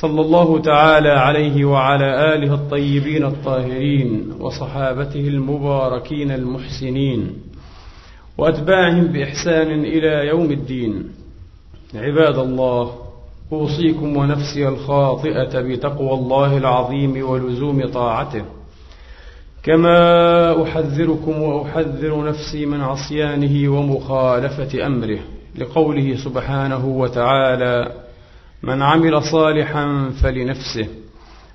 صلى الله تعالى عليه وعلى آله الطيبين الطاهرين وصحابته المباركين المحسنين وأتباعهم بإحسان إلى يوم الدين. عباد الله أوصيكم ونفسي الخاطئة بتقوى الله العظيم ولزوم طاعته. كما أحذركم وأحذر نفسي من عصيانه ومخالفة أمره لقوله سبحانه وتعالى من عمل صالحا فلنفسه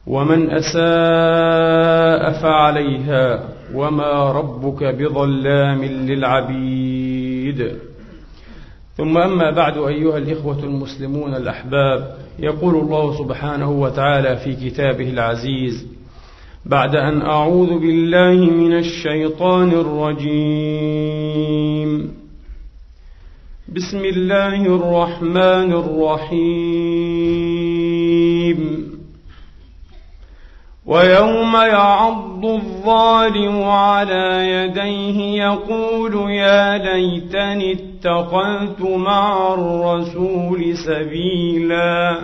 ومن أساء فعليها وما ربك بظلام للعبيد. ثم أما بعد أيها الإخوة المسلمون الأحباب يقول الله سبحانه وتعالى في كتابه العزيز بعد أن أعوذ بالله من الشيطان الرجيم. بسم الله الرحمن الرحيم. ويوم يعض الظالم على يديه يقول يا ليتني اتخذت مع الرسول سبيلا.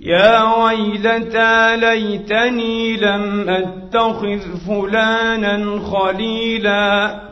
يا ويلتى ليتني لم أتخذ فلانا خليلا.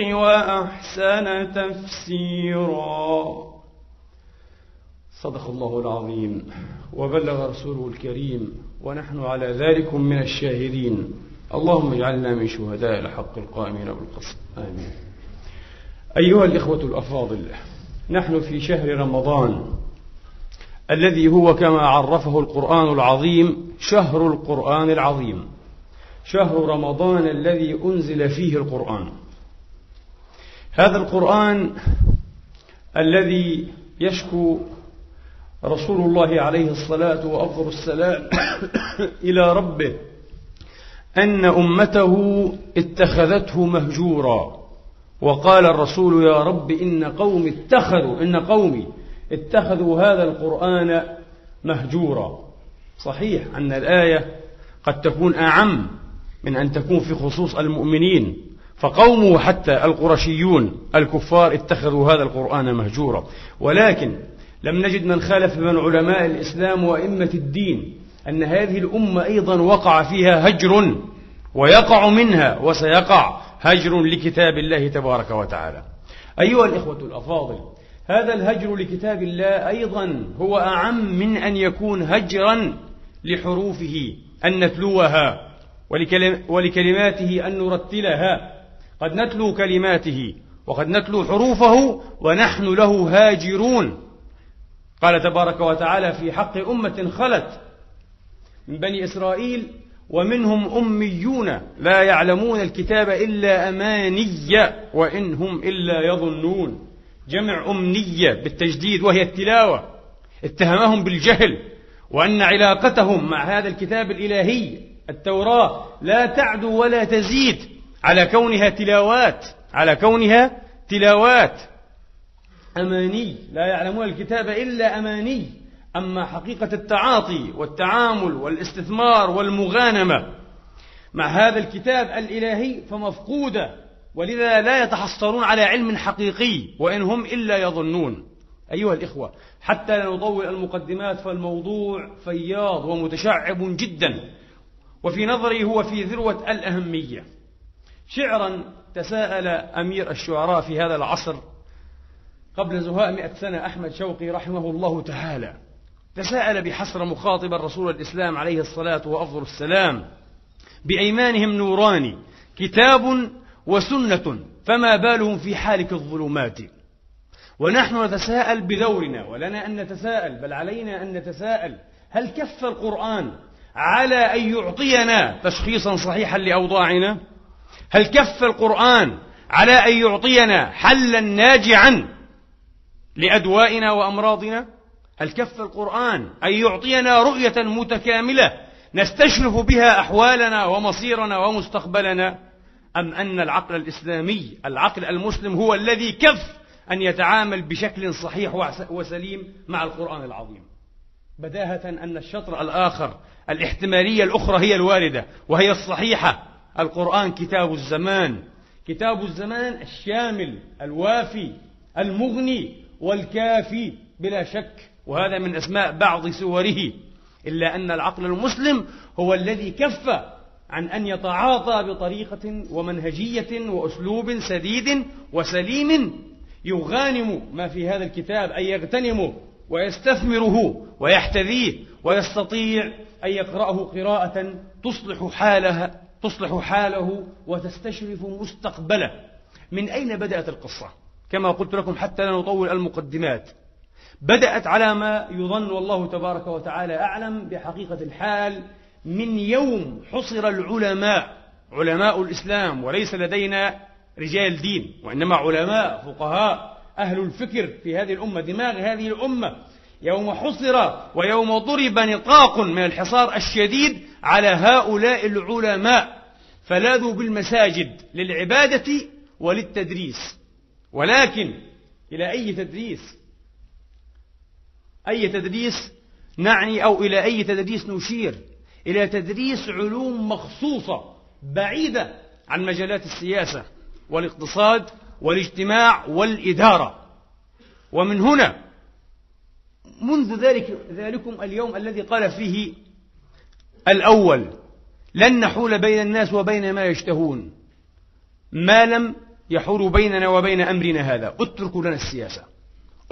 وأحسن تفسيرا. صدق الله العظيم وبلغ رسوله الكريم ونحن على ذلك من الشاهدين. اللهم اجعلنا من شهداء الحق القائمين بالقسط. آمين. أيها الإخوة الأفاضل نحن في شهر رمضان الذي هو كما عرفه القرآن العظيم شهر القرآن العظيم. شهر رمضان الذي أنزل فيه القرآن. هذا القرآن الذي يشكو رسول الله عليه الصلاة وأفضل السلام إلى ربه أن أمته اتخذته مهجورا. وقال الرسول يا رب إن قوم اتخذوا إن قومي اتخذوا هذا القرآن مهجورا. صحيح أن الآية قد تكون أعم من أن تكون في خصوص المؤمنين. فقومه حتى القرشيون الكفار اتخذوا هذا القرآن مهجورا. ولكن لم نجد من خالف من علماء الإسلام وأئمة الدين أن هذه الأمة أيضا وقع فيها هجر ويقع منها وسيقع هجر لكتاب الله تبارك وتعالى. أيها الإخوة الأفاضل هذا الهجر لكتاب الله أيضا هو أعم من أن يكون هجرا لحروفه أن نتلوها ولكلماته أن نرتلها. قد نتلو كلماته وقد نتلو حروفه ونحن له هاجرون. قال تبارك وتعالى في حق أمة خلت من بني إسرائيل ومنهم أميون لا يعلمون الكتاب إلا أماني وإن هم إلا يظنون. جمع أمنية بالتجديد وهي التلاوة اتهمهم بالجهل وأن علاقتهم مع هذا الكتاب الإلهي التوراة لا تعدو ولا تزيد. على كونها تلاوات على كونها تلاوات. أماني لا يعلمون الكتاب إلا أماني. أما حقيقة التعاطي والتعامل والاستثمار والمغانمة مع هذا الكتاب الإلهي فمفقودة. ولذا لا يتحصلون على علم حقيقي وإن هم إلا يظنون. أيها الإخوة حتى لا نطول المقدمات فالموضوع فياض ومتشعب جدا. وفي نظري هو في ذروة الأهمية. شعرا تساءل أمير الشعراء في هذا العصر قبل زهاء مئة سنة أحمد شوقي رحمه الله تعالى. تساءل بحسرة مخاطبا رسول الإسلام عليه الصلاة وأفضل السلام بأيمانهم نوران كتاب وسنة فما بالهم في حالك الظلمات؟ ونحن نتساءل بدورنا ولنا أن نتساءل بل علينا أن نتساءل هل كف القرآن على أن يعطينا تشخيصا صحيحا لأوضاعنا؟ هل كف القرآن على أن يعطينا حلا ناجعا لأدوائنا وأمراضنا؟ هل كف القرآن أن يعطينا رؤية متكاملة نستشرف بها أحوالنا ومصيرنا ومستقبلنا؟ أم أن العقل الإسلامي العقل المسلم هو الذي كف أن يتعامل بشكل صحيح وسليم مع القرآن العظيم؟ بداهة أن الشطر الآخر الاحتمالية الأخرى هي الواردة وهي الصحيحة. القرآن كتاب الزمان. كتاب الزمان الشامل الوافي المغني والكافي بلا شك. وهذا من أسماء بعض سوره. إلا أن العقل المسلم هو الذي كف عن أن يتعاطى بطريقة ومنهجية وأسلوب سديد وسليم يغانم ما في هذا الكتاب أن يغتنمه ويستثمره ويحتذيه ويستطيع أن يقرأه قراءة تصلح حالها تصلح حاله وتستشرف مستقبله. من أين بدأت القصة؟ كما قلت لكم حتى لا نطول المقدمات. بدأت على ما يظن والله تبارك وتعالى أعلم بحقيقة الحال من يوم حصر العلماء علماء الإسلام وليس لدينا رجال دين وإنما علماء فقهاء أهل الفكر في هذه الأمة دماغ هذه الأمة. يوم حصر ويوم ضرب نطاق من الحصار الشديد على هؤلاء العلماء. فلاذوا بالمساجد للعبادة وللتدريس. ولكن إلى أي تدريس؟ أي تدريس نعني أو إلى أي تدريس نشير؟ إلى تدريس علوم مخصوصة بعيدة عن مجالات السياسة والاقتصاد والاجتماع والإدارة. ومن هنا منذ ذلك ذلكم اليوم الذي قال فيه الأول لن نحول بين الناس وبين ما يشتهون. ما لم يحول بيننا وبين أمرنا هذا. اتركوا لنا السياسة.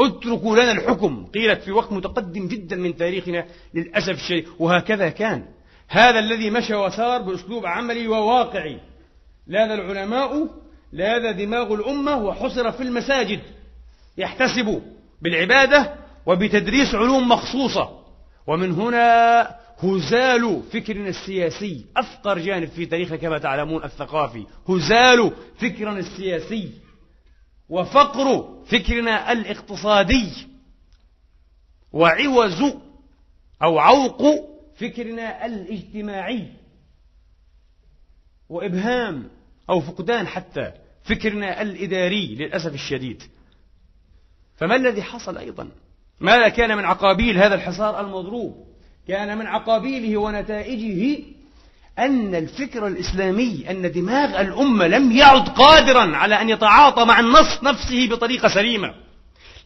اتركوا لنا الحكم. قيلت في وقت متقدم جدا من تاريخنا للأسف الشديد. وهكذا كان. هذا الذي مشى وسار بأسلوب عملي وواقعي. لاذ العلماء لاذ دماغ الأمة وحصر في المساجد. يحتسب بالعبادة وبتدريس علوم مخصوصة. ومن هنا هزال فكرنا السياسي. أفقر جانب في تاريخنا كما تعلمون الثقافي. هزال فكرنا السياسي. وفقر فكرنا الاقتصادي. وعوز أو عوق فكرنا الاجتماعي. وإبهام أو فقدان حتى فكرنا الإداري للأسف الشديد. فما الذي حصل أيضا؟ ماذا كان من عقابيل هذا الحصار المضروب؟ كان من عقابيله ونتائجه أن الفكر الإسلامي أن دماغ الأمة لم يعد قادرا على أن يتعاطى مع النص نفسه بطريقة سليمة.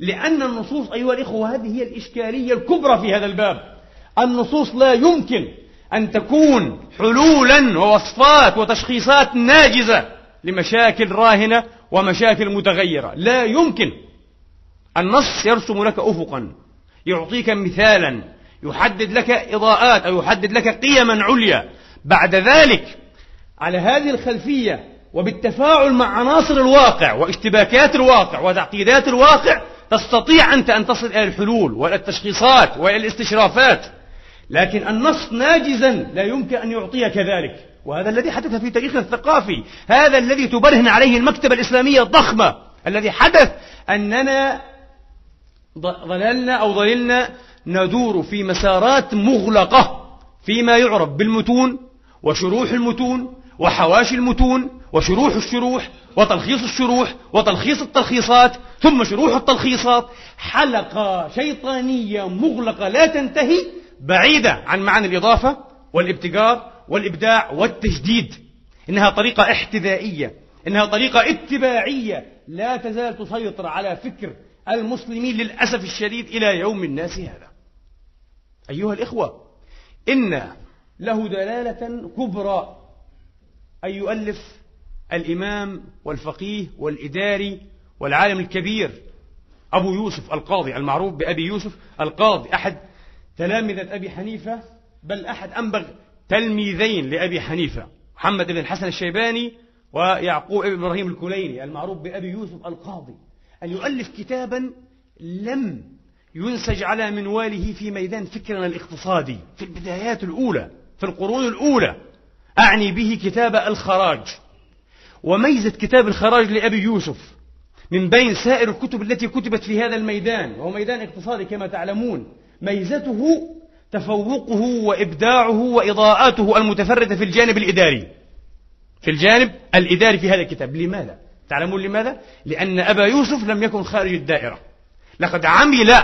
لأن النصوص أيها الإخوة هذه هي الإشكالية الكبرى في هذا الباب. النصوص لا يمكن أن تكون حلولا ووصفات وتشخيصات ناجزة لمشاكل راهنة ومشاكل متغيرة. لا يمكن. النص يرسم لك أفقا يعطيك مثالا يحدد لك إضاءات أو يحدد لك قيما عليا. بعد ذلك على هذه الخلفية وبالتفاعل مع عناصر الواقع واشتباكات الواقع وتعقيدات الواقع تستطيع أنت أن تصل إلى الحلول وإلى التشخيصات وإلى الاستشرافات. لكن النص ناجزا لا يمكن أن يعطيك ذلك وهذا الذي حدث في تاريخنا الثقافي هذا الذي تبرهن عليه المكتبة الإسلامية الضخمة الذي حدث أننا ظللنا أو ظللنا ندور في مسارات مغلقة فيما يعرف بالمتون وشروح المتون وحواشي المتون وشروح الشروح وتلخيص الشروح وتلخيص التلخيصات ثم شروح التلخيصات. حلقة شيطانية مغلقة لا تنتهي بعيدة عن معاني الإضافة والابتكار والإبداع والتجديد. إنها طريقة احتذائية إنها طريقة اتباعية. لا تزال تسيطر على فكر المسلمين للأسف الشديد إلى يوم الناس هذا. أيها الإخوة إن له دلالة كبرى أن يؤلف الإمام والفقيه والإداري والعالم الكبير أبو يوسف القاضي المعروف بأبي يوسف القاضي. أحد تلامذة أبي حنيفة بل أحد أنبغ تلميذين لأبي حنيفة محمد بن الحسن الشيباني ويعقوب بن إبراهيم الكليني المعروف بأبي يوسف القاضي. أن يؤلف كتابا لم ينسج على منواله في ميدان فكرنا الاقتصادي في البدايات الأولى في القرون الأولى. أعني به كتاب الخراج. وميزة كتاب الخراج لأبي يوسف من بين سائر الكتب التي كتبت في هذا الميدان وهو ميدان اقتصادي كما تعلمون ميزته تفوقه وإبداعه وإضاءاته المتفردة في الجانب الإداري. في الجانب الإداري في هذا الكتاب. لماذا؟ تعلمون لماذا؟ لأن أبا يوسف لم يكن خارج الدائرة. لقد عمل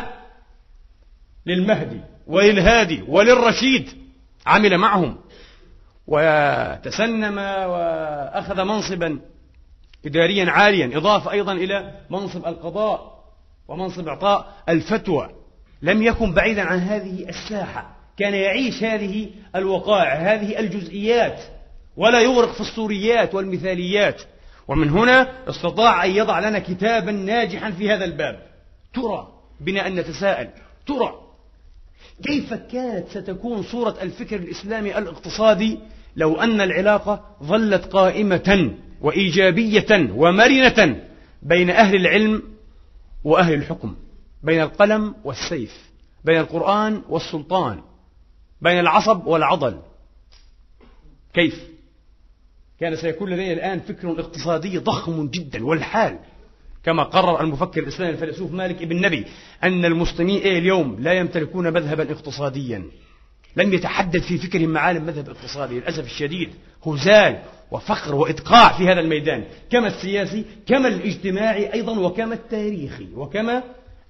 للمهدي وللهادي وللرشيد. عمل معهم. وتسنم وأخذ منصبا إداريا عاليا إضافة أيضا إلى منصب القضاء ومنصب إعطاء الفتوى. لم يكن بعيدا عن هذه الساحة. كان يعيش هذه الوقائع هذه الجزئيات. ولا يغرق في الصوريات والمثاليات. ومن هنا استطاع أن يضع لنا كتابا ناجحا في هذا الباب. ترى بنا أن نتساءل. ترى كيف كانت ستكون صورة الفكر الإسلامي الاقتصادي لو أن العلاقة ظلت قائمة وإيجابية ومرنة بين أهل العلم وأهل الحكم بين القلم والسيف بين القرآن والسلطان بين العصب والعضل. كيف؟ كان سيكون لدينا الآن فكر اقتصادي ضخم جدا والحال. كما قرر المفكر الإسلامي الفيلسوف مالك ابن نبي أن المسلمين إيه اليوم لا يمتلكون مذهبا اقتصاديا. لم يتحدد في فكرهم معالم مذهب اقتصادي للأسف الشديد. هزال وفقر وإدقاع في هذا الميدان. كما السياسي كما الاجتماعي أيضا وكما التاريخي وكما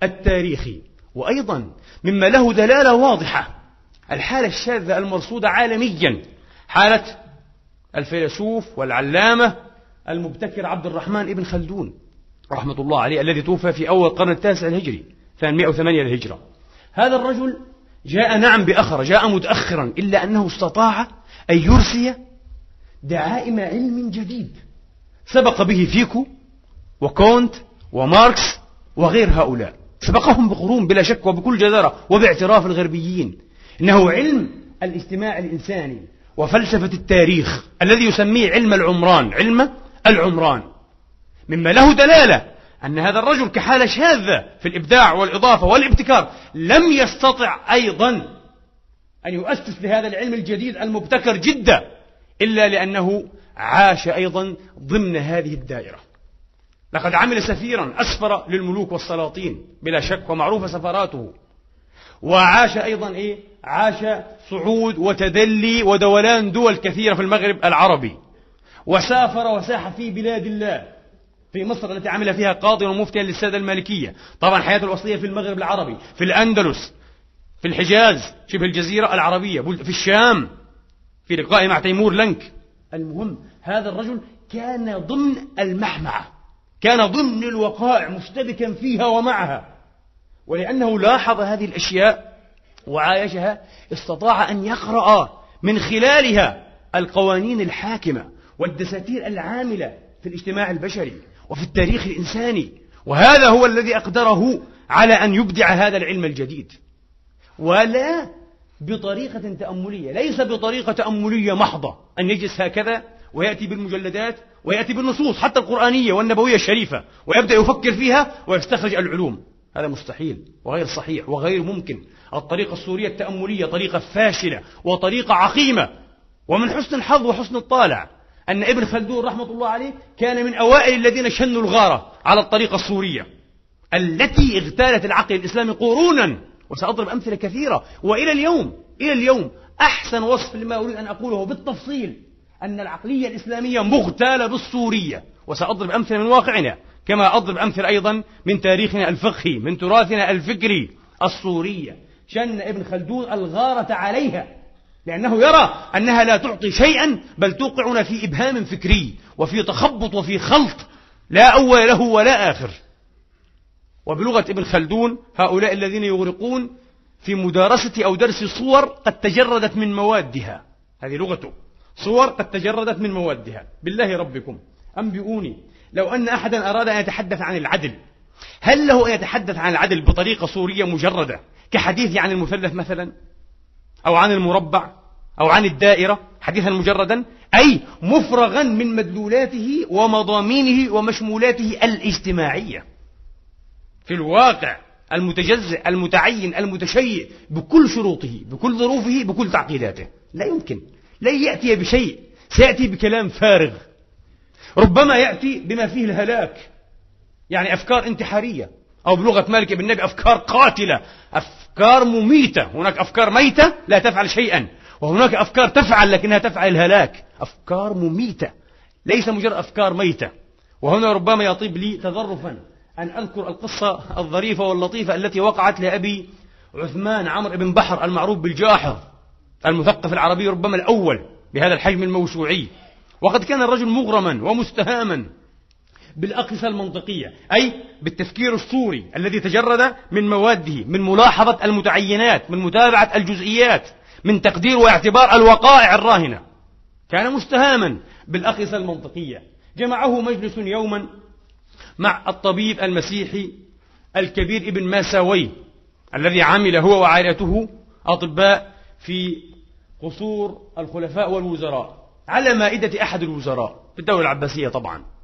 التاريخي. وأيضا مما له دلالة واضحة الحالة الشاذة المرصودة عالميا. حالة الفيلسوف والعلامة المبتكر عبد الرحمن ابن خلدون رحمة الله عليه الذي توفى في أول القرن التاسع الهجري 808 للهجرة. هذا الرجل جاء نعم بأخر جاء متأخرا إلا أنه استطاع أن يرسي دعائم علم جديد. سبق به فيكو وكونت وماركس وغير هؤلاء. سبقهم بقرون بلا شك وبكل جدارة وباعتراف الغربيين. إنه علم الاجتماع الإنساني. وفلسفة التاريخ الذي يسميه علم العمران علم العمران. مما له دلالة أن هذا الرجل كحالة شاذة في الإبداع والإضافة والابتكار لم يستطع أيضا أن يؤسس لهذا العلم الجديد المبتكر جدا إلا لأنه عاش أيضا ضمن هذه الدائرة. لقد عمل سفيرا أسفر للملوك والسلاطين بلا شك ومعروفة سفراته. وعاش أيضا إيه؟ عاش صعود وتدلي ودولان دول كثيرة في المغرب العربي. وسافر وساح في بلاد الله في مصر التي عمل فيها قاضيا ومفتيا للسادة المالكية. طبعا حياته الأصلية في المغرب العربي في الأندلس في الحجاز شبه الجزيرة العربية في الشام في لقائه مع تيمور لنك. المهم هذا الرجل كان ضمن المحمعة كان ضمن الوقائع مشتبكا فيها ومعها. ولأنه لاحظ هذه الأشياء وعايشها استطاع أن يقرأ من خلالها القوانين الحاكمة والدساتير العاملة في الاجتماع البشري وفي التاريخ الإنساني. وهذا هو الذي أقدره على أن يبدع هذا العلم الجديد. ولا بطريقة تأملية ليس بطريقة تأملية محضة. أن يجلس هكذا ويأتي بالمجلدات ويأتي بالنصوص حتى القرآنية والنبوية الشريفة ويبدأ يفكر فيها ويستخرج العلوم. هذا مستحيل وغير صحيح وغير ممكن. الطريقة السورية التأملية طريقة فاشلة وطريقة عقيمة. ومن حسن الحظ وحسن الطالع أن ابن خلدون رحمة الله عليه كان من أوائل الذين شنوا الغارة على الطريقة السورية التي اغتالت العقل الإسلامي قرونا وسأضرب أمثلة كثيرة. وإلى اليوم إلى اليوم أحسن وصف لما أريد أن أقوله بالتفصيل أن العقلية الإسلامية مغتالة بالصورية وسأضرب أمثلة من واقعنا كما أضرب أمثلة أيضا من تاريخنا الفقهي من تراثنا الفكري الصورية شن ابن خلدون الغارة عليها لأنه يرى أنها لا تعطي شيئا بل توقعنا في إبهام فكري وفي تخبط وفي خلط لا أول له ولا آخر. وبلغة ابن خلدون هؤلاء الذين يغرقون في مدارسة أو درس صور قد تجردت من موادها. هذه لغته. صور قد تجردت من موادها. بالله ربكم. أنبئوني. لو أن أحدا أراد أن يتحدث عن العدل هل له أن يتحدث عن العدل بطريقة صورية مجردة؟ كحديث عن المثلث مثلا؟ أو عن المربع؟ أو عن الدائرة؟ حديثا مجردا؟ أي مفرغا من مدلولاته ومضامينه ومشمولاته الاجتماعية. في الواقع المتجزئ المتعين المتشيء بكل شروطه بكل ظروفه بكل تعقيداته. لا يمكن. لن يأتي بشيء. سيأتي بكلام فارغ. ربما يأتي بما فيه الهلاك. يعني أفكار انتحارية. أو بلغة مالك بن نبي أفكار قاتلة. أفكار مميتة. هناك أفكار ميتة لا تفعل شيئا. وهناك أفكار تفعل لكنها تفعل الهلاك. أفكار مميتة. ليس مجرد أفكار ميتة. وهنا ربما يطيب لي تظرفا أن أذكر القصة الظريفة واللطيفة التي وقعت لأبي عثمان عمرو بن بحر المعروف بالجاحظ المثقف العربي ربما الأول بهذا الحجم الموسوعي. وقد كان الرجل مغرما ومستهاما. بالأقصى المنطقية أي بالتفكير الصوري الذي تجرد من مواده من ملاحظة المتعينات من متابعة الجزئيات من تقدير واعتبار الوقائع الراهنة. كان مستهاما بالأقصى المنطقية. جمعه مجلس يوما مع الطبيب المسيحي الكبير ابن ماساوي الذي عمل هو وعائلته أطباء في قصور الخلفاء والوزراء على مائدة أحد الوزراء في الدولة العباسية طبعا.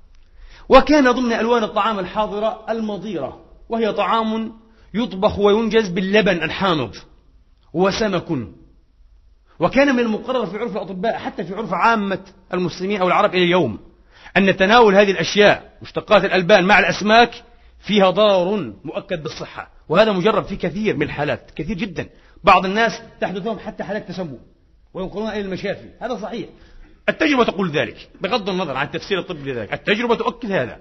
وكان ضمن ألوان الطعام الحاضرة المضيرة وهي طعام يطبخ وينجز باللبن الحامض وسمك. وكان من المقرر في عرف الأطباء حتى في عرف عامة المسلمين أو العرب إلى اليوم أن تناول هذه الأشياء مشتقات الألبان مع الأسماك فيها ضرر مؤكد بالصحة. وهذا مجرب في كثير من الحالات كثير جدا. بعض الناس تحدث لهم حتى حالات تسمم وينقلون إلى المشافي. هذا صحيح. التجربة تقول ذلك بغض النظر عن التفسير الطبي لذلك التجربة تؤكد هذا.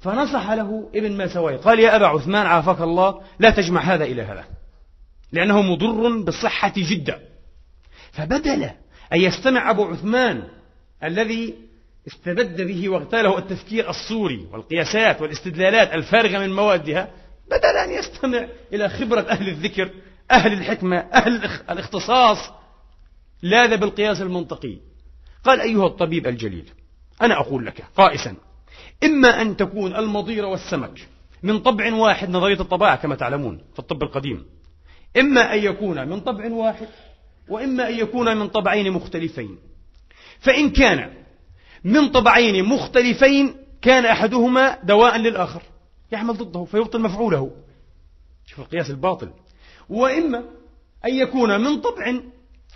فنصح له ابن ماسوي قال يا أبا عثمان عافاك الله لا تجمع هذا إلى هذا لأنه مضر بالصحة جدا. فبدل أن يستمع أبو عثمان الذي استبد به واغتاله التفكير الصوري والقياسات والاستدلالات الفارغة من موادها بدل أن يستمع إلى خبرة أهل الذكر أهل الحكمة أهل الاختصاص لاذ بالقياس المنطقي. قال أيها الطبيب الجليل أنا أقول لك قائسا إما أن تكون المضير والسمك من طبع واحد نظرية الطباعة كما تعلمون في الطب القديم إما أن يكون من طبع واحد وإما أن يكون من طبعين مختلفين. فإن كان من طبعين مختلفين كان أحدهما دواء للآخر يعمل ضده فيبطل مفعوله. شوف القياس الباطل. وإما أن يكون من طبع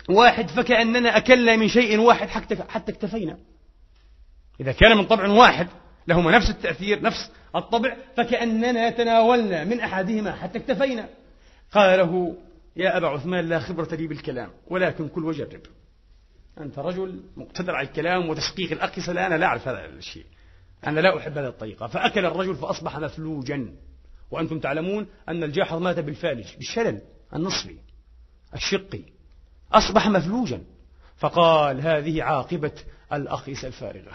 واحد فكأننا أكلنا من شيء واحد حتى اكتفينا. إذا كان من طبع واحد لهما نفس التأثير نفس الطبع فكأننا تناولنا من أحدهما حتى اكتفينا. قال له يا أبا عثمان لا خبرة لي بالكلام ولكن كل وجرب أنت رجل مقتدر على الكلام وتشقيق الأقصى لا أنا لا أعرف هذا الشيء. أنا لا أحب هذه الطريقة. فأكل الرجل فأصبح مفلوجا. وأنتم تعلمون أن الجاحظ مات بالفالج بالشلل النصفي الشقي. أصبح مفلوجا. فقال هذه عاقبة الأخيس الفارغة.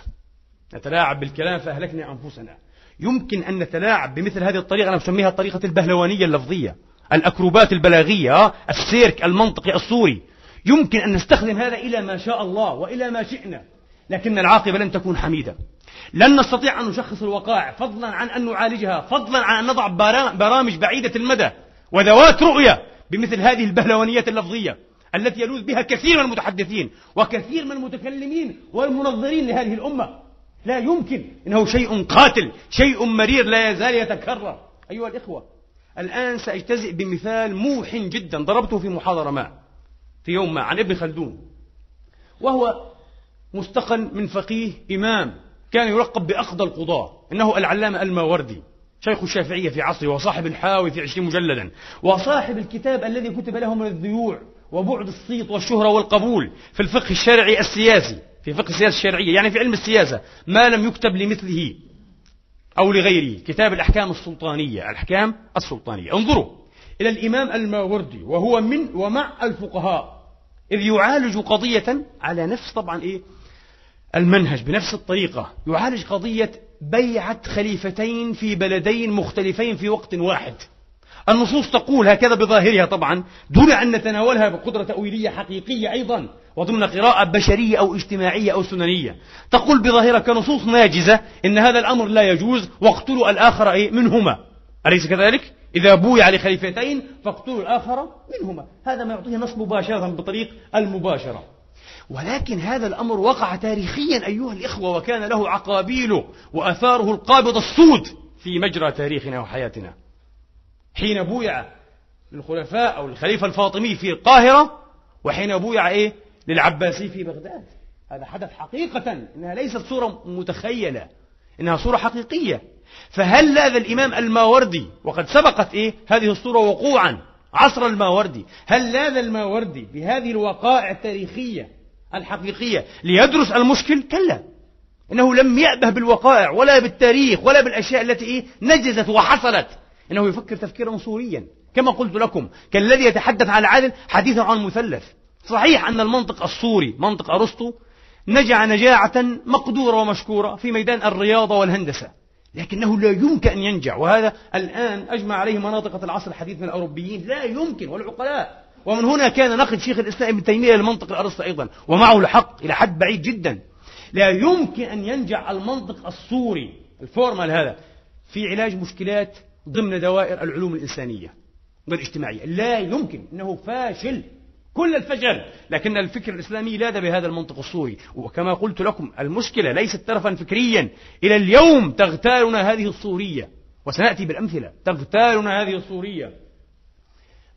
نتلاعب بالكلام فأهلكنا أنفسنا. يمكن أن نتلاعب بمثل هذه الطريقة أنا أسميها الطريقة البهلوانية اللفظية. الأكروبات البلاغية السيرك المنطقي الصوري يمكن أن نستخدم هذا إلى ما شاء الله وإلى ما شئنا لكن العاقبة لن تكون حميدة. لن نستطيع أن نشخص الوقائع فضلا عن أن نعالجها فضلا عن أن نضع برامج بعيدة المدى وذوات رؤية بمثل هذه البهلوانيات اللفظية. التي يلوذ بها كثير من المتحدثين وكثير من المتكلمين والمنظرين لهذه الأمة. لا يمكن إنه شيء قاتل شيء مرير لا يزال يتكرر. أيها الإخوة الآن سأجتزئ بمثال موح جدا ضربته في محاضرة ما في يوم ما عن ابن خلدون. وهو مستقن من فقيه إمام كان يلقب بأقضى القضاة إنه العلامة الماوردي شيخ الشافعية في عصره وصاحب الحاوي في عشرين مجلدا. وصاحب الكتاب الذي كتب له من الذيوع وبعد الصيت والشهرة والقبول في الفقه الشرعي السياسي في فقه السياسة الشرعية يعني في علم السياسة ما لم يكتب لمثله أو لغيره كتاب الأحكام السلطانية الأحكام السلطانية. انظروا إلى الإمام الماوردي وهو من ومع الفقهاء إذ يعالج قضية على نفس طبعا إيه؟ المنهج بنفس الطريقة يعالج قضية بيعة خليفتين في بلدين مختلفين في وقت واحد. النصوص تقول هكذا بظاهرها طبعا دون أن نتناولها بقدرة تأويلية حقيقية أيضا وضمن قراءة بشرية أو اجتماعية أو سننية. تقول بظاهرها كنصوص ناجزة إن هذا الأمر لا يجوز واقتلوا الآخر منهما. أليس كذلك؟ إذا بويع لخليفتين فاقتلوا الآخر منهما. هذا ما يعطيه نص مباشرة بطريق المباشرة. ولكن هذا الأمر وقع تاريخيا أيها الإخوة وكان له عقابيله وأثاره القابض السود في مجرى تاريخنا وحياتنا. حين بويع للخلفاء أو الخليفة الفاطمي في القاهرة وحين بويع إيه؟ للعباسي في بغداد. هذا حدث حقيقة إنها ليست صورة متخيلة إنها صورة حقيقية. فهل لاذ الإمام الماوردي وقد سبقت إيه؟ هذه الصورة وقوعا عصر الماوردي هل لاذ الماوردي بهذه الوقائع التاريخية الحقيقية ليدرس المشكل؟ كلا. إنه لم يأبه بالوقائع ولا بالتاريخ ولا بالأشياء التي إيه؟ نجزت وحصلت. إنه يفكر تفكيرا صوريا كما قلت لكم كالذي يتحدث عن العدل حديثا عن المثلث. صحيح أن المنطق الصوري منطق أرسطو نجع نجاعة مقدورة ومشكورة في ميدان الرياضة والهندسة. لكنه لا يمكن أن ينجع. وهذا الآن أجمع عليه مناطق العصر الحديث من الأوروبيين. لا يمكن والعقلاء. ومن هنا كان نقد شيخ الإسلام ابن تيمية للمنطق الأرسطو أيضا. ومعه الحق إلى حد بعيد جدا. لا يمكن أن ينجع المنطق الصوري ال formal هذا في علاج مشكلات ضمن دوائر العلوم الإنسانية والاجتماعية. لا يمكن إنه فاشل كل الفشل لكن الفكر الإسلامي لاذ بهذا المنطق الصوري. وكما قلت لكم المشكلة ليست ترفا فكريا. إلى اليوم تغتالنا هذه الصورية وسنأتي بالأمثلة تغتالنا هذه الصورية.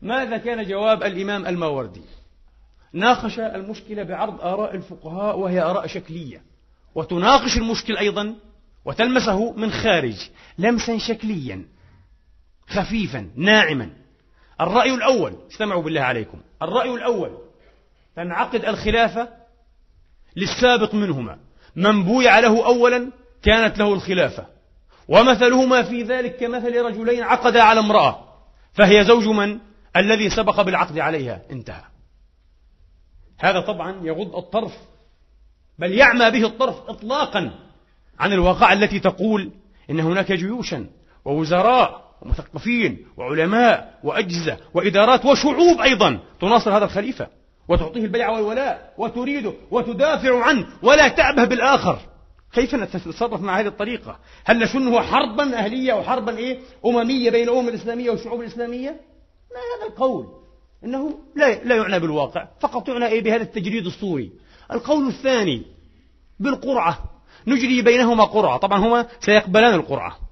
ماذا كان جواب الإمام الماوردي؟ ناقش المشكلة بعرض آراء الفقهاء وهي آراء شكلية. وتناقش المشكل أيضا وتلمسه من خارج لمسا شكليا. خفيفا ناعما. الرأي الأول استمعوا بالله عليكم. الرأي الأول تنعقد الخلافة للسابق منهما. من بويع له أولا كانت له الخلافة ومثلهما في ذلك كمثل رجلين عقدا على امرأة. فهي زوج من؟ الذي سبق بالعقد عليها. انتهى. هذا طبعا يغض الطرف بل يعمى به الطرف إطلاقا عن الواقع التي تقول إن هناك جيوشا ووزراء ومثقفين وعلماء وأجهزة وإدارات وشعوب أيضا تناصر هذا الخليفة وتعطيه البيع والولاء وتريده وتدافع عنه ولا تعبه بالآخر. كيف نتصرف مع هذه الطريقة؟ هل نشنه حربا أهلية وحربا إيه؟ أممية بين الأمم الإسلامية والشعوب الإسلامية؟ ما هذا القول. إنه لا, لا يعنى بالواقع. فقط يعنى إيه؟ بهذا التجريد الصوري. القول الثاني بالقرعة. نجري بينهما قرعة. طبعا هما سيقبلان القرعة.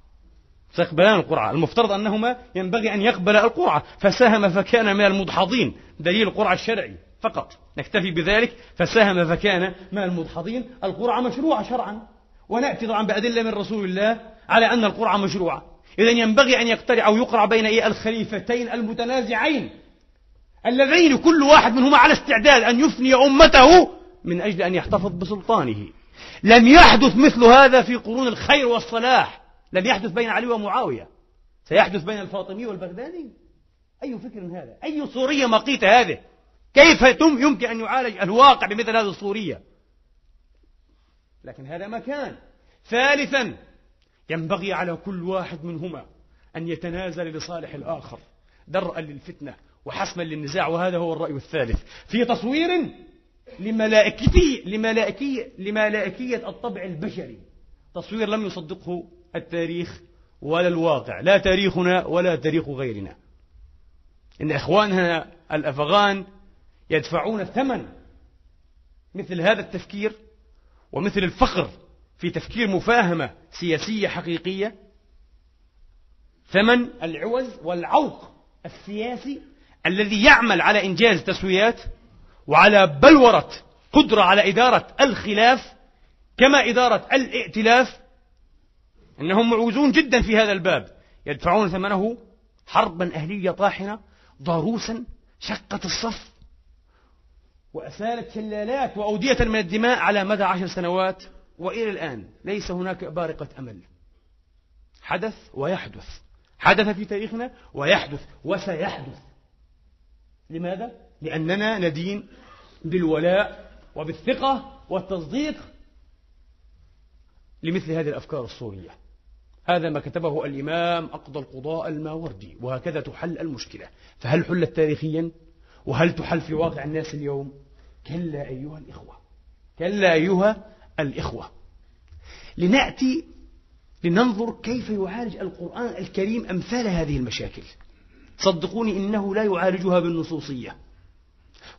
سيقبلان القرعة المفترض أنهما ينبغي أن يقبل القرعة فساهم فكان من المدحضين. دليل القرعة الشرعي فقط. نكتفي بذلك. فساهم فكان من المدحضين. القرعة مشروعة شرعا. ونأتي طبعا بأدلة من رسول الله على أن القرعة مشروعة إذا ينبغي أن يقترع أو يقرع بين إيه الخليفتين المتنازعين. اللذين كل واحد منهما على استعداد أن يفني أمته من أجل أن يحتفظ بسلطانه. لم يحدث مثل هذا في قرون الخير والصلاح. لم يحدث بين علي ومعاوية. سيحدث بين الفاطمي والبغدادي؟ أي فكر هذا؟ أي صورية مقيتة هذه؟ كيف يمكن أن يعالج الواقع بمثل هذه الصورية؟ لكن هذا مكان. ثالثا ينبغي على كل واحد منهما أن يتنازل لصالح الآخر درءا للفتنة وحسما للنزاع وهذا هو الرأي الثالث. في تصوير لملائكتي لملائكية, لملائكية الطبع البشري. تصوير لم يصدقه التاريخ ولا الواقع لا تاريخنا ولا تاريخ غيرنا. إن إخواننا الأفغان يدفعون الثمن مثل هذا التفكير ومثل الفخر في تفكير مفاهمة سياسية حقيقية. ثمن العوز والعوق السياسي الذي يعمل على إنجاز تسويات وعلى بلورة قدرة على إدارة الخلاف كما إدارة الائتلاف أنهم معوزون جدا في هذا الباب. يدفعون ثمنه حربا أهلية طاحنة ضروسا شقت الصف وأسالت شلالات وأودية من الدماء على مدى عشر سنوات وإلى الآن ليس هناك بارقة أمل. حدث ويحدث. حدث في تاريخنا ويحدث وسيحدث. لماذا؟ لأننا ندين بالولاء وبالثقة والتصديق لمثل هذه الأفكار الصورية. هذا ما كتبه الإمام أقضى القضاء الماوردي وهكذا تحل المشكلة. فهل حلت تاريخيا؟ وهل تحل في واقع الناس اليوم؟ كلا أيها الإخوة. كلا أيها الإخوة. لنأتي لننظر كيف يعالج القرآن الكريم أمثال هذه المشاكل. صدقوني إنه لا يعالجها بالنصوصية.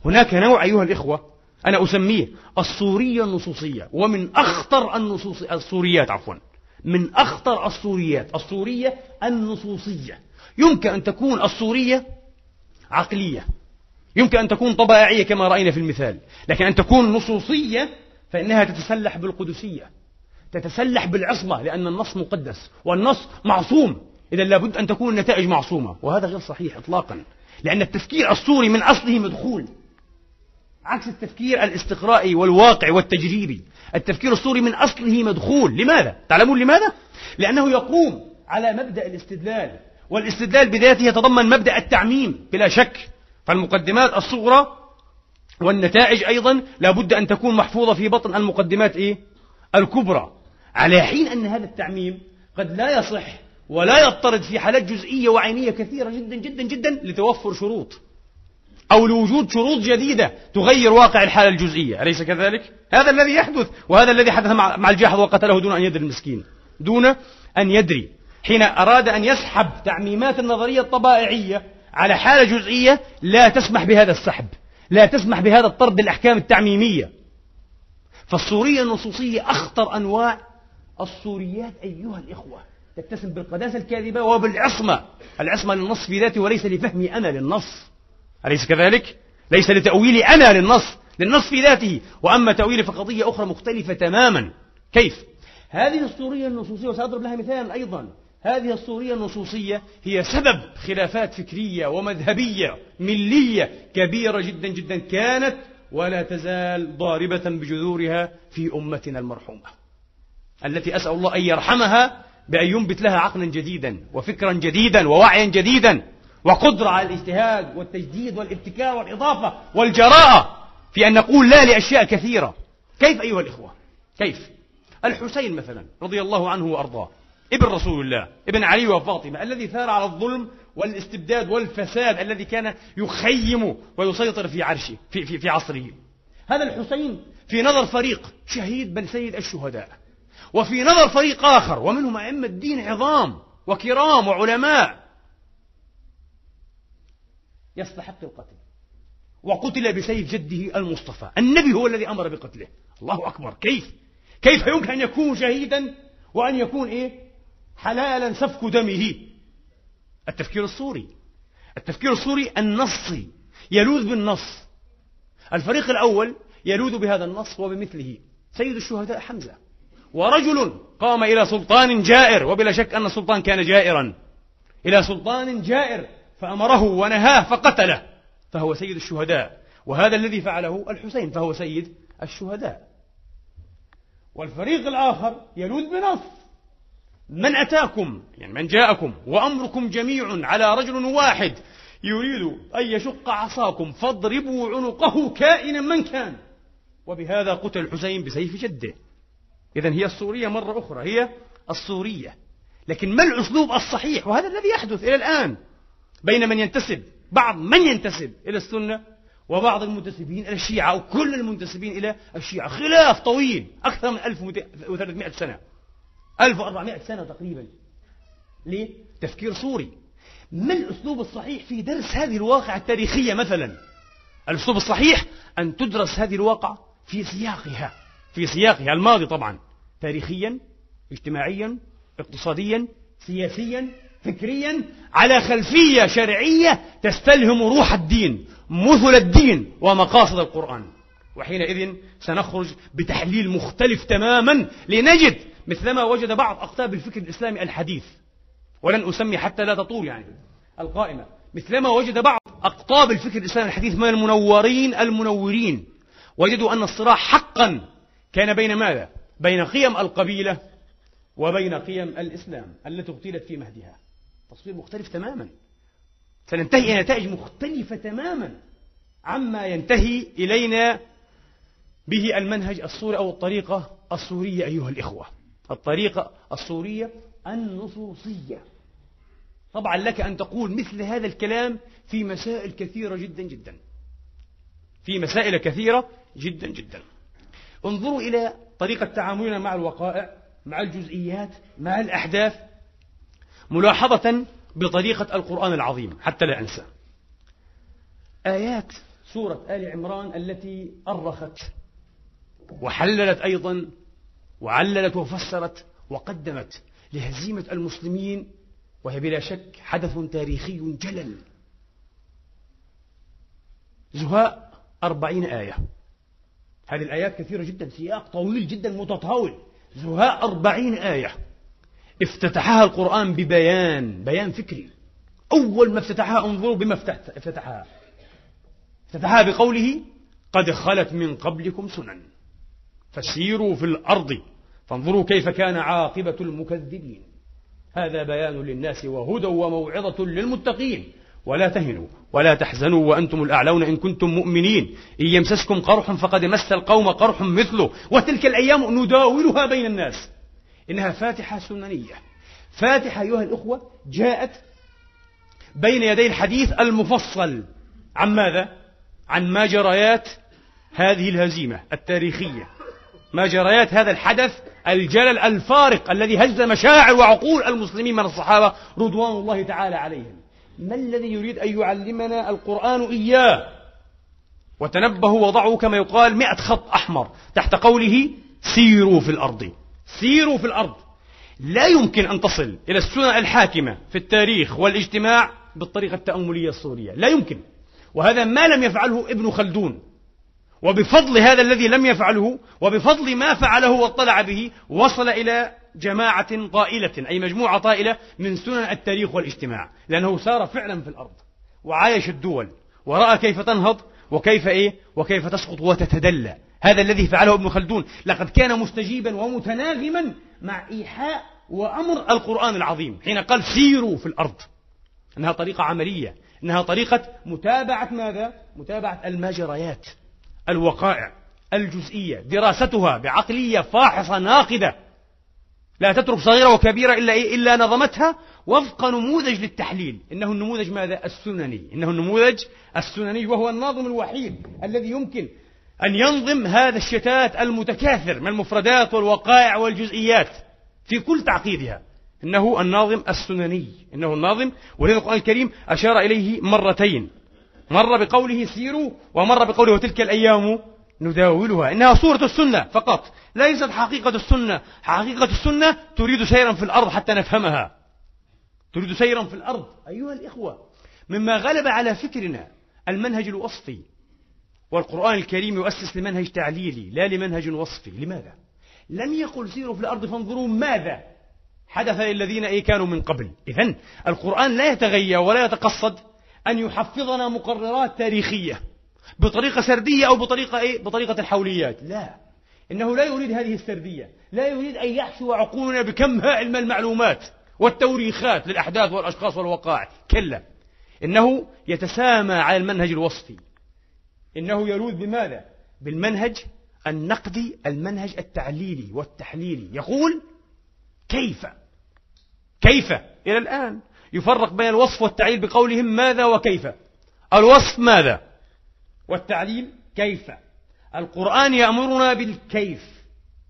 هناك نوع أيها الإخوة أنا أسميه الصورية النصوصية ومن أخطر النصوص الصوريات عفوا. من أخطر الصوريات الصورية النصوصية. يمكن أن تكون الصورية عقلية. يمكن أن تكون طبائعية كما رأينا في المثال. لكن أن تكون نصوصية فإنها تتسلح بالقدسية. تتسلح بالعصمة لأن النص مقدس والنص معصوم. إذا لابد أن تكون النتائج معصومة. وهذا غير صحيح إطلاقا. لأن التفكير الصوري من أصله مدخول. عكس التفكير الاستقرائي والواقع والتجريبي التفكير الصوري من أصله مدخول لماذا؟ تعلمون لماذا؟ لأنه يقوم على مبدأ الاستدلال والاستدلال بذاته يتضمن مبدأ التعميم بلا شك فالمقدمات الصغرى والنتائج أيضا لابد أن تكون محفوظة في بطن المقدمات إيه؟ الكبرى على حين أن هذا التعميم قد لا يصح ولا يضطرد في حالات جزئية وعينية كثيرة جدا جدا جدا لتوفر شروط أو لوجود شروط جديدة تغير واقع الحالة الجزئية. أليس كذلك؟ هذا الذي يحدث وهذا الذي حدث مع الجاحظ وقتله دون أن يدري المسكين. دون أن يدري. حين أراد أن يسحب تعميمات النظرية الطبائعية على حالة جزئية لا تسمح بهذا السحب. لا تسمح بهذا الطرد الأحكام التعميمية. فالصورية النصوصية أخطر أنواع الصوريات أيها الإخوة. تتسم بالقداسة الكاذبة وبالعصمة. العصمة للنص في ذاته وليس لفهمي أنا للنص. أليس كذلك؟ ليس لتأويلي أنا للنص للنص في ذاته وأما تأويلي فقضية أخرى مختلفة تماما كيف؟ هذه الصورية النصوصية وسأضرب لها مثالا أيضا هذه الصورية النصوصية هي سبب خلافات فكرية ومذهبية ملية كبيرة جدا جدا كانت ولا تزال ضاربة بجذورها في أمتنا المرحومة التي أسأل الله أن يرحمها بأن ينبت لها عقلا جديدا وفكرا جديدا ووعيا جديدا وقدرة على الاجتهاد والتجديد والابتكار والإضافة والجراءة في أن نقول لا لأشياء كثيرة. كيف أيها الإخوة؟ كيف؟ الحسين مثلا رضي الله عنه وأرضاه ابن رسول الله ابن علي وفاطمة الذي ثار على الظلم والاستبداد والفساد الذي كان يخيم ويسيطر في عرشه في, في, في عصره. هذا الحسين في نظر فريق شهيد بل سيد الشهداء وفي نظر فريق آخر ومنهم أئمة الدين عظام وكرام وعلماء يستحق القتل. وقتل بسيف جده المصطفى. النبي هو الذي أمر بقتله. الله أكبر. كيف؟ كيف يمكن أن يكون شهيدا وأن يكون إيه؟ حلالا سفك دمه. التفكير الصوري. التفكير الصوري النصي يلوذ بالنص. الفريق الأول يلوذ بهذا النص وبمثله. سيد الشهداء حمزة. ورجل قام إلى سلطان جائر. وبلا شك أن السلطان كان جائرا. إلى سلطان جائر. فأمره ونهاه فقتله فهو سيد الشهداء. وهذا الذي فعله الحسين فهو سيد الشهداء. والفريق الآخر يلوذ بنص. من أتاكم؟ يعني من جاءكم. وأمركم جميع على رجل واحد. يريد أن يشق عصاكم. فاضربوا عنقه كائنا من كان. وبهذا قتل الحسين بسيف جده. إذا هي السورية مرة أخرى. هي السورية. لكن ما الأسلوب الصحيح؟ وهذا الذي يحدث إلى الآن. بين من ينتسب بعض من ينتسب إلى السنة وبعض المنتسبين إلى الشيعة أو كل المنتسبين إلى الشيعة. خلاف طويل أكثر من 1300 سنة. 1400 سنة تقريبا. ليه؟ تفكير صوري ما الأسلوب الصحيح في درس هذه الواقع التاريخية مثلا؟ الأسلوب الصحيح أن تدرس هذه الواقع في سياقها في سياقها الماضي طبعا تاريخيا اجتماعيا اقتصاديا سياسيا. فكريا على خلفية شرعية تستلهم روح الدين مثل الدين ومقاصد القرآن. وحينئذ سنخرج بتحليل مختلف تماما لنجد مثلما وجد بعض أقطاب الفكر الإسلامي الحديث. ولن أسمي حتى لا تطول يعني القائمة. مثلما وجد بعض أقطاب الفكر الإسلامي الحديث من المنورين المنورين. وجدوا أن الصراع حقا كان بين ماذا؟ بين قيم القبيلة وبين قيم الإسلام التي اغتيلت في مهدها. تصوير مختلف تماما. سننتهي إلى نتائج مختلفة تماما عما ينتهي إلينا به المنهج السوري أو الطريقة السورية أيها الإخوة. الطريقة السورية النصوصية. طبعا لك أن تقول مثل هذا الكلام في مسائل كثيرة جدا جدا. في مسائل كثيرة جدا جدا. انظروا إلى طريقة تعاملنا مع الوقائع مع الجزئيات مع الأحداث. ملاحظة بطريقة القرآن العظيم حتى لا أنسى. آيات سورة آل عمران التي أرخت وحللت أيضا وعللت وفسرت وقدمت لهزيمة المسلمين وهي بلا شك حدث تاريخي جلل. زهاء أربعين آية. هذه الآيات كثيرة جدا سياق طويل جدا متطاول. زهاء أربعين آية. افتتحها القرآن ببيان بيان فكري. أول ما افتتحها انظروا بما افتتحها. افتتحها بقوله قد خلت من قبلكم سنن. فسيروا في الأرض. فانظروا كيف كان عاقبة المكذبين. هذا بيان للناس وهدى وموعظة للمتقين. ولا تهنوا ولا تحزنوا وأنتم الأعلون إن كنتم مؤمنين. إن يمسسكم قرح فقد مس القوم قرح مثله. وتلك الأيام نداولها بين الناس. إنها فاتحة سننية. فاتحة أيها الأخوة جاءت بين يدي الحديث المفصل. عن ماذا؟ عن ما جريات هذه الهزيمة التاريخية. ما جريات هذا الحدث الجلل الفارق الذي هز مشاعر وعقول المسلمين من الصحابة رضوان الله تعالى عليهم. ما الذي يريد أن يعلمنا القرآن إياه؟ وتنبهوا وضعوا كما يقال مئة خط أحمر تحت قوله سيروا في الأرض. سيروا في الأرض. لا يمكن أن تصل إلى السنن الحاكمة في التاريخ والاجتماع بالطريقة التأملية السورية. لا يمكن. وهذا ما لم يفعله ابن خلدون. وبفضل هذا الذي لم يفعله وبفضل ما فعله واطلع به وصل إلى جماعة طائلة أي مجموعة طائلة من سنن التاريخ والاجتماع. لأنه سار فعلا في الأرض وعايش الدول ورأى كيف تنهض وكيف إيه؟ وكيف تسقط وتتدلى. هذا الذي فعله ابن خلدون. لقد كان مستجيبا ومتناغما مع إيحاء وأمر القرآن العظيم حين قال سيروا في الأرض. إنها طريقة عملية. إنها طريقة متابعة ماذا؟ متابعة المجريات الوقائع الجزئية. دراستها بعقلية فاحصة ناقدة. لا تترك صغيرة وكبيرة إلا إيه؟ إلا نظمتها وفق نموذج للتحليل. إنه النموذج ماذا؟ السنني. إنه النموذج السنني وهو الناظم الوحيد الذي يمكن أن ينظم هذا الشتات المتكاثر من المفردات والوقائع والجزئيات في كل تعقيدها. إنه الناظم السنني. إنه الناظم. ولذا القرآن الكريم أشار إليه مرتين. مر بقوله سيروا ومر بقوله تلك الأيام نداولها. إنها صورة السنة فقط. ليست حقيقة السنة. حقيقة السنة تريد سيرا في الأرض حتى نفهمها. تريد سيرا في الأرض. أيها الإخوة مما غلب على فكرنا المنهج الوصفي والقرآن الكريم يؤسس لمنهج تعليلي لا لمنهج وصفي لماذا؟ لم يقل سيروا في الأرض فانظروا ماذا حدث للذين إيه كانوا من قبل. إذن القرآن لا يتغير ولا يتقصد أن يحفظنا مقررات تاريخية بطريقة سردية أو بطريقة إيه؟ بطريقة الحوليات. لا. إنه لا يريد هذه السردية. لا يريد أن يحشو عقولنا بكم هائل من المعلومات. والتوريخات للأحداث والأشخاص والوقائع كلا. إنه يتسامى على المنهج الوصفي. إنه يلوذ بماذا؟ بالمنهج النقدي المنهج التعليلي والتحليلي. يقول كيف؟ كيف؟ إلى الآن يفرق بين الوصف والتعليل بقولهم ماذا وكيف. الوصف ماذا؟ والتعليل كيف؟ القرآن يأمرنا بالكيف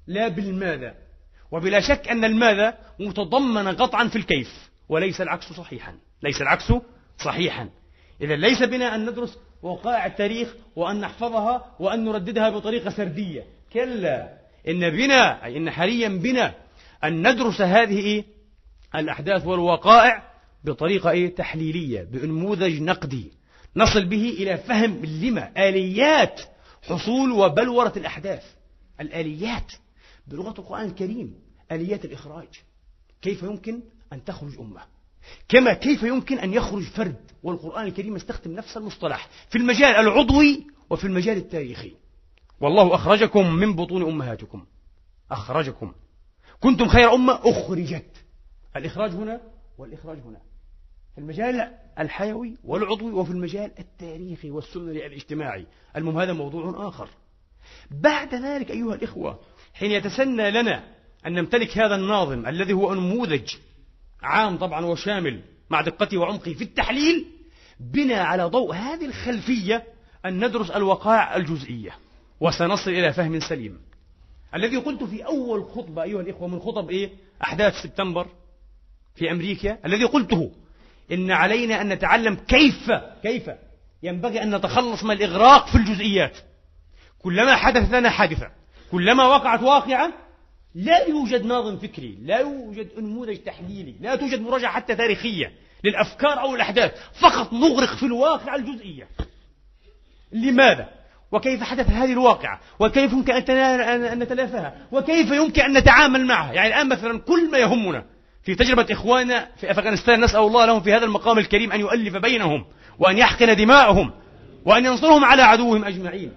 لا بالماذا. وبلا شك أن الماذا متضمن قطعا في الكيف وليس العكس صحيحا ليس العكس صحيحا. إذا ليس بنا أن ندرس وقائع التاريخ وأن نحفظها وأن نرددها بطريقة سردية. كلا إن بنا أي إن حاليا بنا أن ندرس هذه إيه؟ الأحداث والوقائع بطريقة إيه؟ تحليلية بنموذج نقدي. نصل به إلى فهم لما؟ آليات حصول وبلورة الأحداث. الآليات بلغة القرآن الكريم. آليات الإخراج. كيف يمكن أن تخرج أمة؟ كما كيف يمكن أن يخرج فرد والقرآن الكريم يستخدم نفس المصطلح في المجال العضوي وفي المجال التاريخي. والله أخرجكم من بطون أمهاتكم. أخرجكم. كنتم خير أمة أخرجت. الإخراج هنا والإخراج هنا. في المجال الحيوي والعضوي وفي المجال التاريخي والسنري الاجتماعي. المهم هذا موضوع آخر. بعد ذلك أيها الإخوة حين يتسنى لنا أن نمتلك هذا الناظم الذي هو نموذج عام طبعا وشامل مع دقته وعمقه في التحليل بنا على ضوء هذه الخلفية أن ندرس الوقائع الجزئية. وسنصل إلى فهم سليم. الذي قلت في أول خطبة أيها الإخوة من خطب إيه؟ أحداث سبتمبر في أمريكا. الذي قلته إن علينا أن نتعلم كيف كيف ينبغي أن نتخلص من الإغراق في الجزئيات. كلما حدث لنا حادثة كلما وقعت واقعة لا يوجد ناظم فكري لا يوجد نموذج تحليلي لا توجد مراجعة حتى تاريخية للأفكار أو الأحداث فقط نغرق في الواقع الجزئية. لماذا؟ وكيف حدث هذه الواقعة؟ وكيف يمكن أن نتلافاها؟ وكيف يمكن أن نتعامل معها؟ يعني الآن مثلا كل ما يهمنا في تجربة إخواننا في أفغانستان نسأل الله لهم في هذا المقام الكريم أن يؤلف بينهم وأن يحقن دماءهم وأن ينصرهم على عدوهم أجمعين.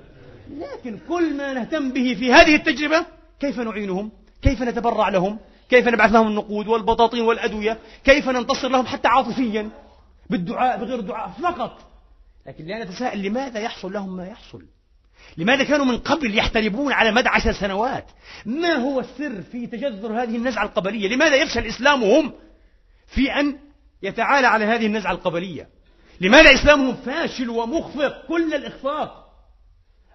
لكن كل ما نهتم به في هذه التجربة كيف نعينهم؟ كيف نتبرع لهم؟ كيف نبعث لهم النقود والبطاطين والأدوية؟ كيف ننتصر لهم حتى عاطفيا؟ بالدعاء بغير الدعاء فقط. لكن لا نتساءل لماذا يحصل لهم ما يحصل. لماذا كانوا من قبل يحتربون على مدى عشر سنوات؟ ما هو السر في تجذر هذه النزعة القبلية؟ لماذا يفشل الإسلام هم في أن يتعالى على هذه النزعة القبلية؟ لماذا إسلامهم فاشل ومخفق؟ كل الإخفاق.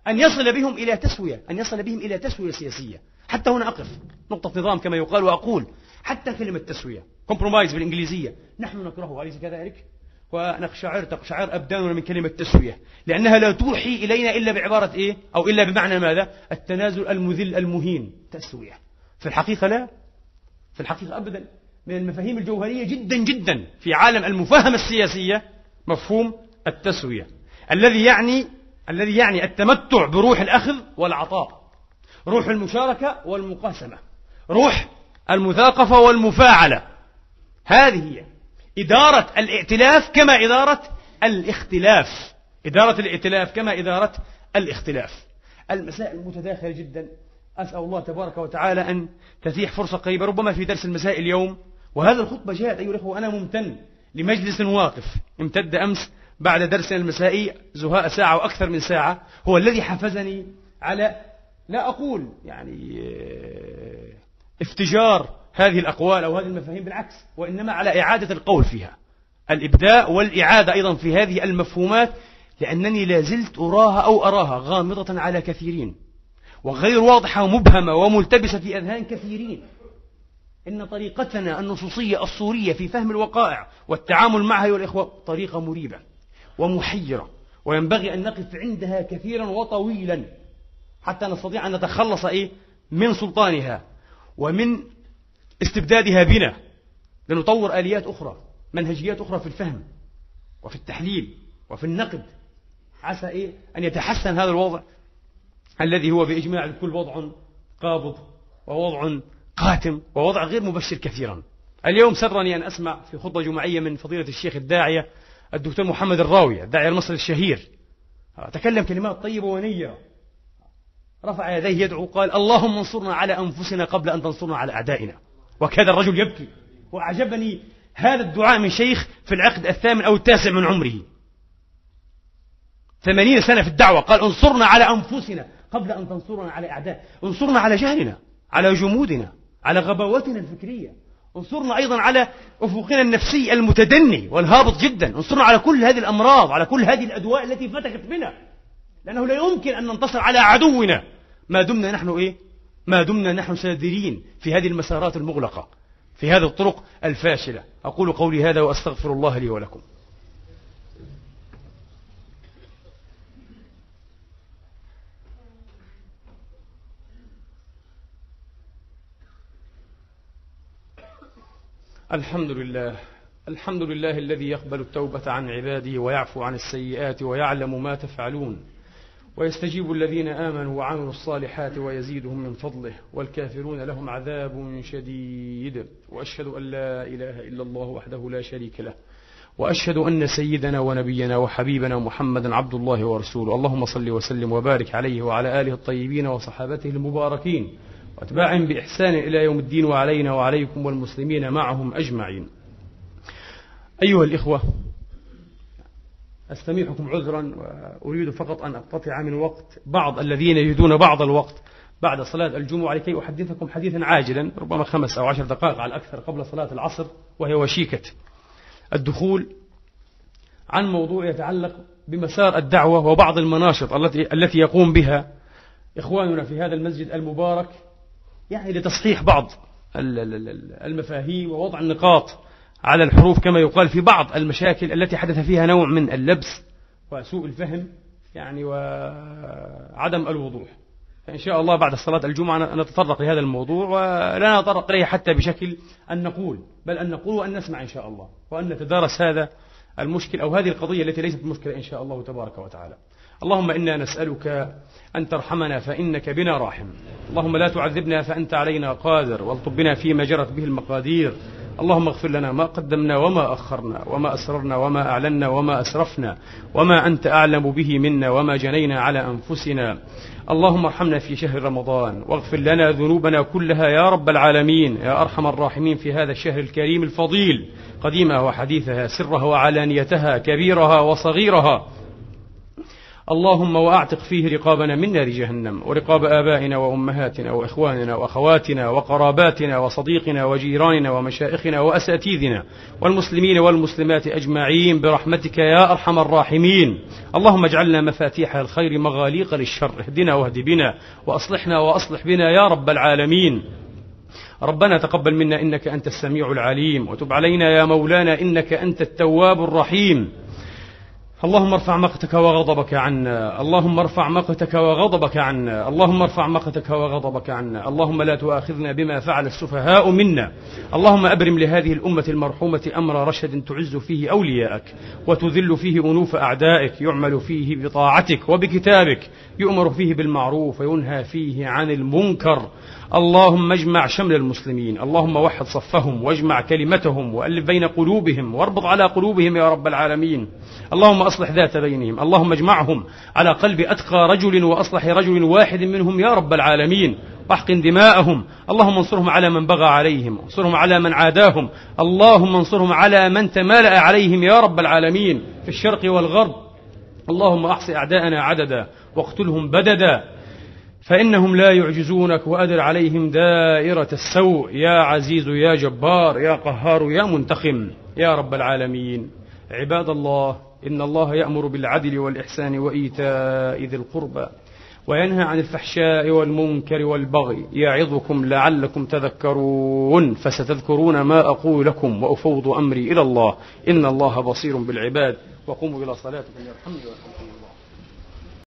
أن يصل بهم إلى تسوية أن يصل بهم إلى تسوية سياسية. حتى هنا أقف. نقطة نظام كما يقال وأقول. حتى كلمة تسوية. كومبرومايز بالإنجليزية. نحن نكرهه أليس كذلك؟ ونقشعر تقشعر أبداننا من كلمة تسوية. لأنها لا توحي إلينا إلا بعبارة إيه؟ أو إلا بمعنى ماذا؟ التنازل المذل المهين. تسوية. في الحقيقة لا. في الحقيقة أبدا. من المفاهيم الجوهرية جدا جدا في عالم المفاهمة السياسية مفهوم التسوية. الذي يعني الذي يعني التمتع بروح الأخذ والعطاء. روح المشاركة والمقاسمة. روح المثاقفة والمفاعلة. هذه هي إدارة الائتلاف كما إدارة الاختلاف. إدارة الائتلاف كما إدارة الاختلاف. المسائل متداخلة جدا. أسأل الله تبارك وتعالى أن تتيح فرصة قريبة ربما في درس المساء اليوم. وهذا الخطبة جاءت أيها الأخوة وأنا ممتن لمجلس واقف. امتد أمس بعد درسنا المسائي زهاء ساعة وأكثر من ساعة. هو الذي حفزني على لا أقول يعني آه، افتجار هذه الأقوال أو هذه المفاهيم بالعكس وإنما على إعادة القول فيها. الإبداء والإعادة أيضا في هذه المفهومات لأنني لا زلت أراها أو أراها غامضة على كثيرين وغير واضحة ومبهمة وملتبسة في أذهان كثيرين. إن طريقتنا النصوصية الصورية في فهم الوقائع والتعامل معها أيها الإخوة طريقة مريبة ومحيرة وينبغي أن نقف عندها كثيرا وطويلا. حتى نستطيع أن نتخلص إيه؟ من سلطانها ومن استبدادها بنا. لنطور آليات أخرى منهجيات أخرى في الفهم وفي التحليل وفي النقد عسى إيه؟ أن يتحسن هذا الوضع الذي هو بإجماع الكل وضع قابض ووضع قاتم ووضع غير مبشر كثيرا. اليوم سرني أن أسمع في خطبة جمعية من فضيلة الشيخ الداعية الدكتور محمد الراوية الداعية المصري الشهير. تكلم كلمات طيبة ونيرة رفع يديه يدعو قال اللهم انصرنا على أنفسنا قبل أن تنصرنا على أعدائنا. وكاد الرجل يبكي. وأعجبني هذا الدعاء من شيخ في العقد الثامن أو التاسع من عمره. ثمانين سنة في الدعوة قال انصرنا على أنفسنا قبل أن تنصرنا على أعداء. انصرنا على جهلنا على جمودنا على غباوتنا الفكرية. انصرنا أيضا على أفقنا النفسي المتدني والهابط جدا. انصرنا على كل هذه الأمراض على كل هذه الأدواء التي فتكت بنا. لأنه لا يمكن أن ننتصر على عدونا. ما دمنا نحن إيه؟ ما دمنا نحن سادرين في هذه المسارات المغلقة في هذه الطرق الفاشلة. أقول قولي هذا وأستغفر الله لي ولكم. الحمد لله. الحمد لله الذي يقبل التوبة عن عباده ويعفو عن السيئات ويعلم ما تفعلون. ويستجيب الذين آمنوا وعملوا الصالحات ويزيدهم من فضله والكافرون لهم عذاب شديد. وأشهد أن لا إله إلا الله وحده لا شريك له. وأشهد أن سيدنا ونبينا وحبيبنا محمدا عبد الله ورسوله. اللهم صل وسلم وبارك عليه وعلى آله الطيبين وصحابته المباركين. واتباعهم بإحسان إلى يوم الدين وعلينا وعليكم والمسلمين معهم أجمعين. أيها الإخوة أستميحكم عذرا وأريد فقط أن أقتطع من وقت بعض الذين يريدون بعض الوقت بعد صلاة الجمعة لكي أحدثكم حديثا عاجلا ربما خمس أو عشر دقائق على الأكثر قبل صلاة العصر وهي وشيكة. الدخول عن موضوع يتعلق بمسار الدعوة وبعض المناشط التي التي يقوم بها إخواننا في هذا المسجد المبارك يعني لتصحيح بعض المفاهيم ووضع النقاط على الحروف كما يقال في بعض المشاكل التي حدث فيها نوع من اللبس وسوء الفهم يعني وعدم الوضوح. فإن شاء الله بعد صلاة الجمعة نتطرق لهذا الموضوع ولا نتطرق إليه حتى بشكل أن نقول بل أن نقول وأن نسمع إن شاء الله وأن نتدارس هذا المشكل أو هذه القضية التي ليست مشكلة إن شاء الله تبارك وتعالى. اللهم إنا نسألك أن ترحمنا فإنك بنا راحم. اللهم لا تعذبنا فأنت علينا قادر والطب بنا فيما جرت به المقادير. اللهم اغفر لنا ما قدمنا وما أخرنا وما أسررنا وما أعلنا وما أسرفنا وما أنت أعلم به منا وما جنينا على أنفسنا. اللهم ارحمنا في شهر رمضان واغفر لنا ذنوبنا كلها يا رب العالمين يا أرحم الراحمين في هذا الشهر الكريم الفضيل قديمها وحديثها سرها وعلانيتها كبيرها وصغيرها. اللهم وأعتق فيه رقابنا من نار جهنم ورقاب آبائنا وأمهاتنا وإخواننا وأخواتنا وقراباتنا وصديقنا وجيراننا ومشائخنا وأساتذنا والمسلمين والمسلمات أجمعين برحمتك يا أرحم الراحمين. اللهم اجعلنا مفاتيح الخير مغاليق للشر اهدنا واهد بنا وأصلحنا وأصلح بنا يا رب العالمين. ربنا تقبل منا إنك أنت السميع العليم وتب علينا يا مولانا إنك أنت التواب الرحيم. اللهم ارفع مقتك وغضبك عنا. اللهم ارفع مقتك وغضبك عنا. اللهم ارفع مقتك وغضبك عنا. اللهم لا تؤاخذنا بما فعل السفهاء منا. اللهم أبرم لهذه الأمة المرحومة أمر رشد تعز فيه أولياءك وتذل فيه أنوف أعدائك يعمل فيه بطاعتك وبكتابك يؤمر فيه بالمعروف وينهى فيه عن المنكر. اللهم اجمع شمل المسلمين. اللهم وحد صفهم واجمع كلمتهم وألف بين قلوبهم واربط على قلوبهم يا رب العالمين. اللهم أصلح ذات بينهم اللهم اجمعهم على قلب أتقى رجل وأصلح رجل واحد منهم يا رب العالمين واحقن دماءهم اللهم انصرهم على من بغى عليهم انصرهم على من عاداهم اللهم انصرهم على من تمالأ عليهم يا رب العالمين في الشرق والغرب. اللهم أحصي أعداءنا عددا واقتلهم بددا فإنهم لا يعجزونك وأدر عليهم دائرة السوء. يا عزيز يا جبار يا قهار يا منتخم يا رب العالمين. عباد الله إن الله يأمر بالعدل والإحسان وإيتاء ذي القربى وينهى عن الفحشاء والمنكر والبغي يعظكم لعلكم تذكرون فستذكرون ما أقول لكم وأفوض أمري إلى الله إن الله بصير بالعباد وقوموا إلى صلاتكم يرحمني ويرحمكم.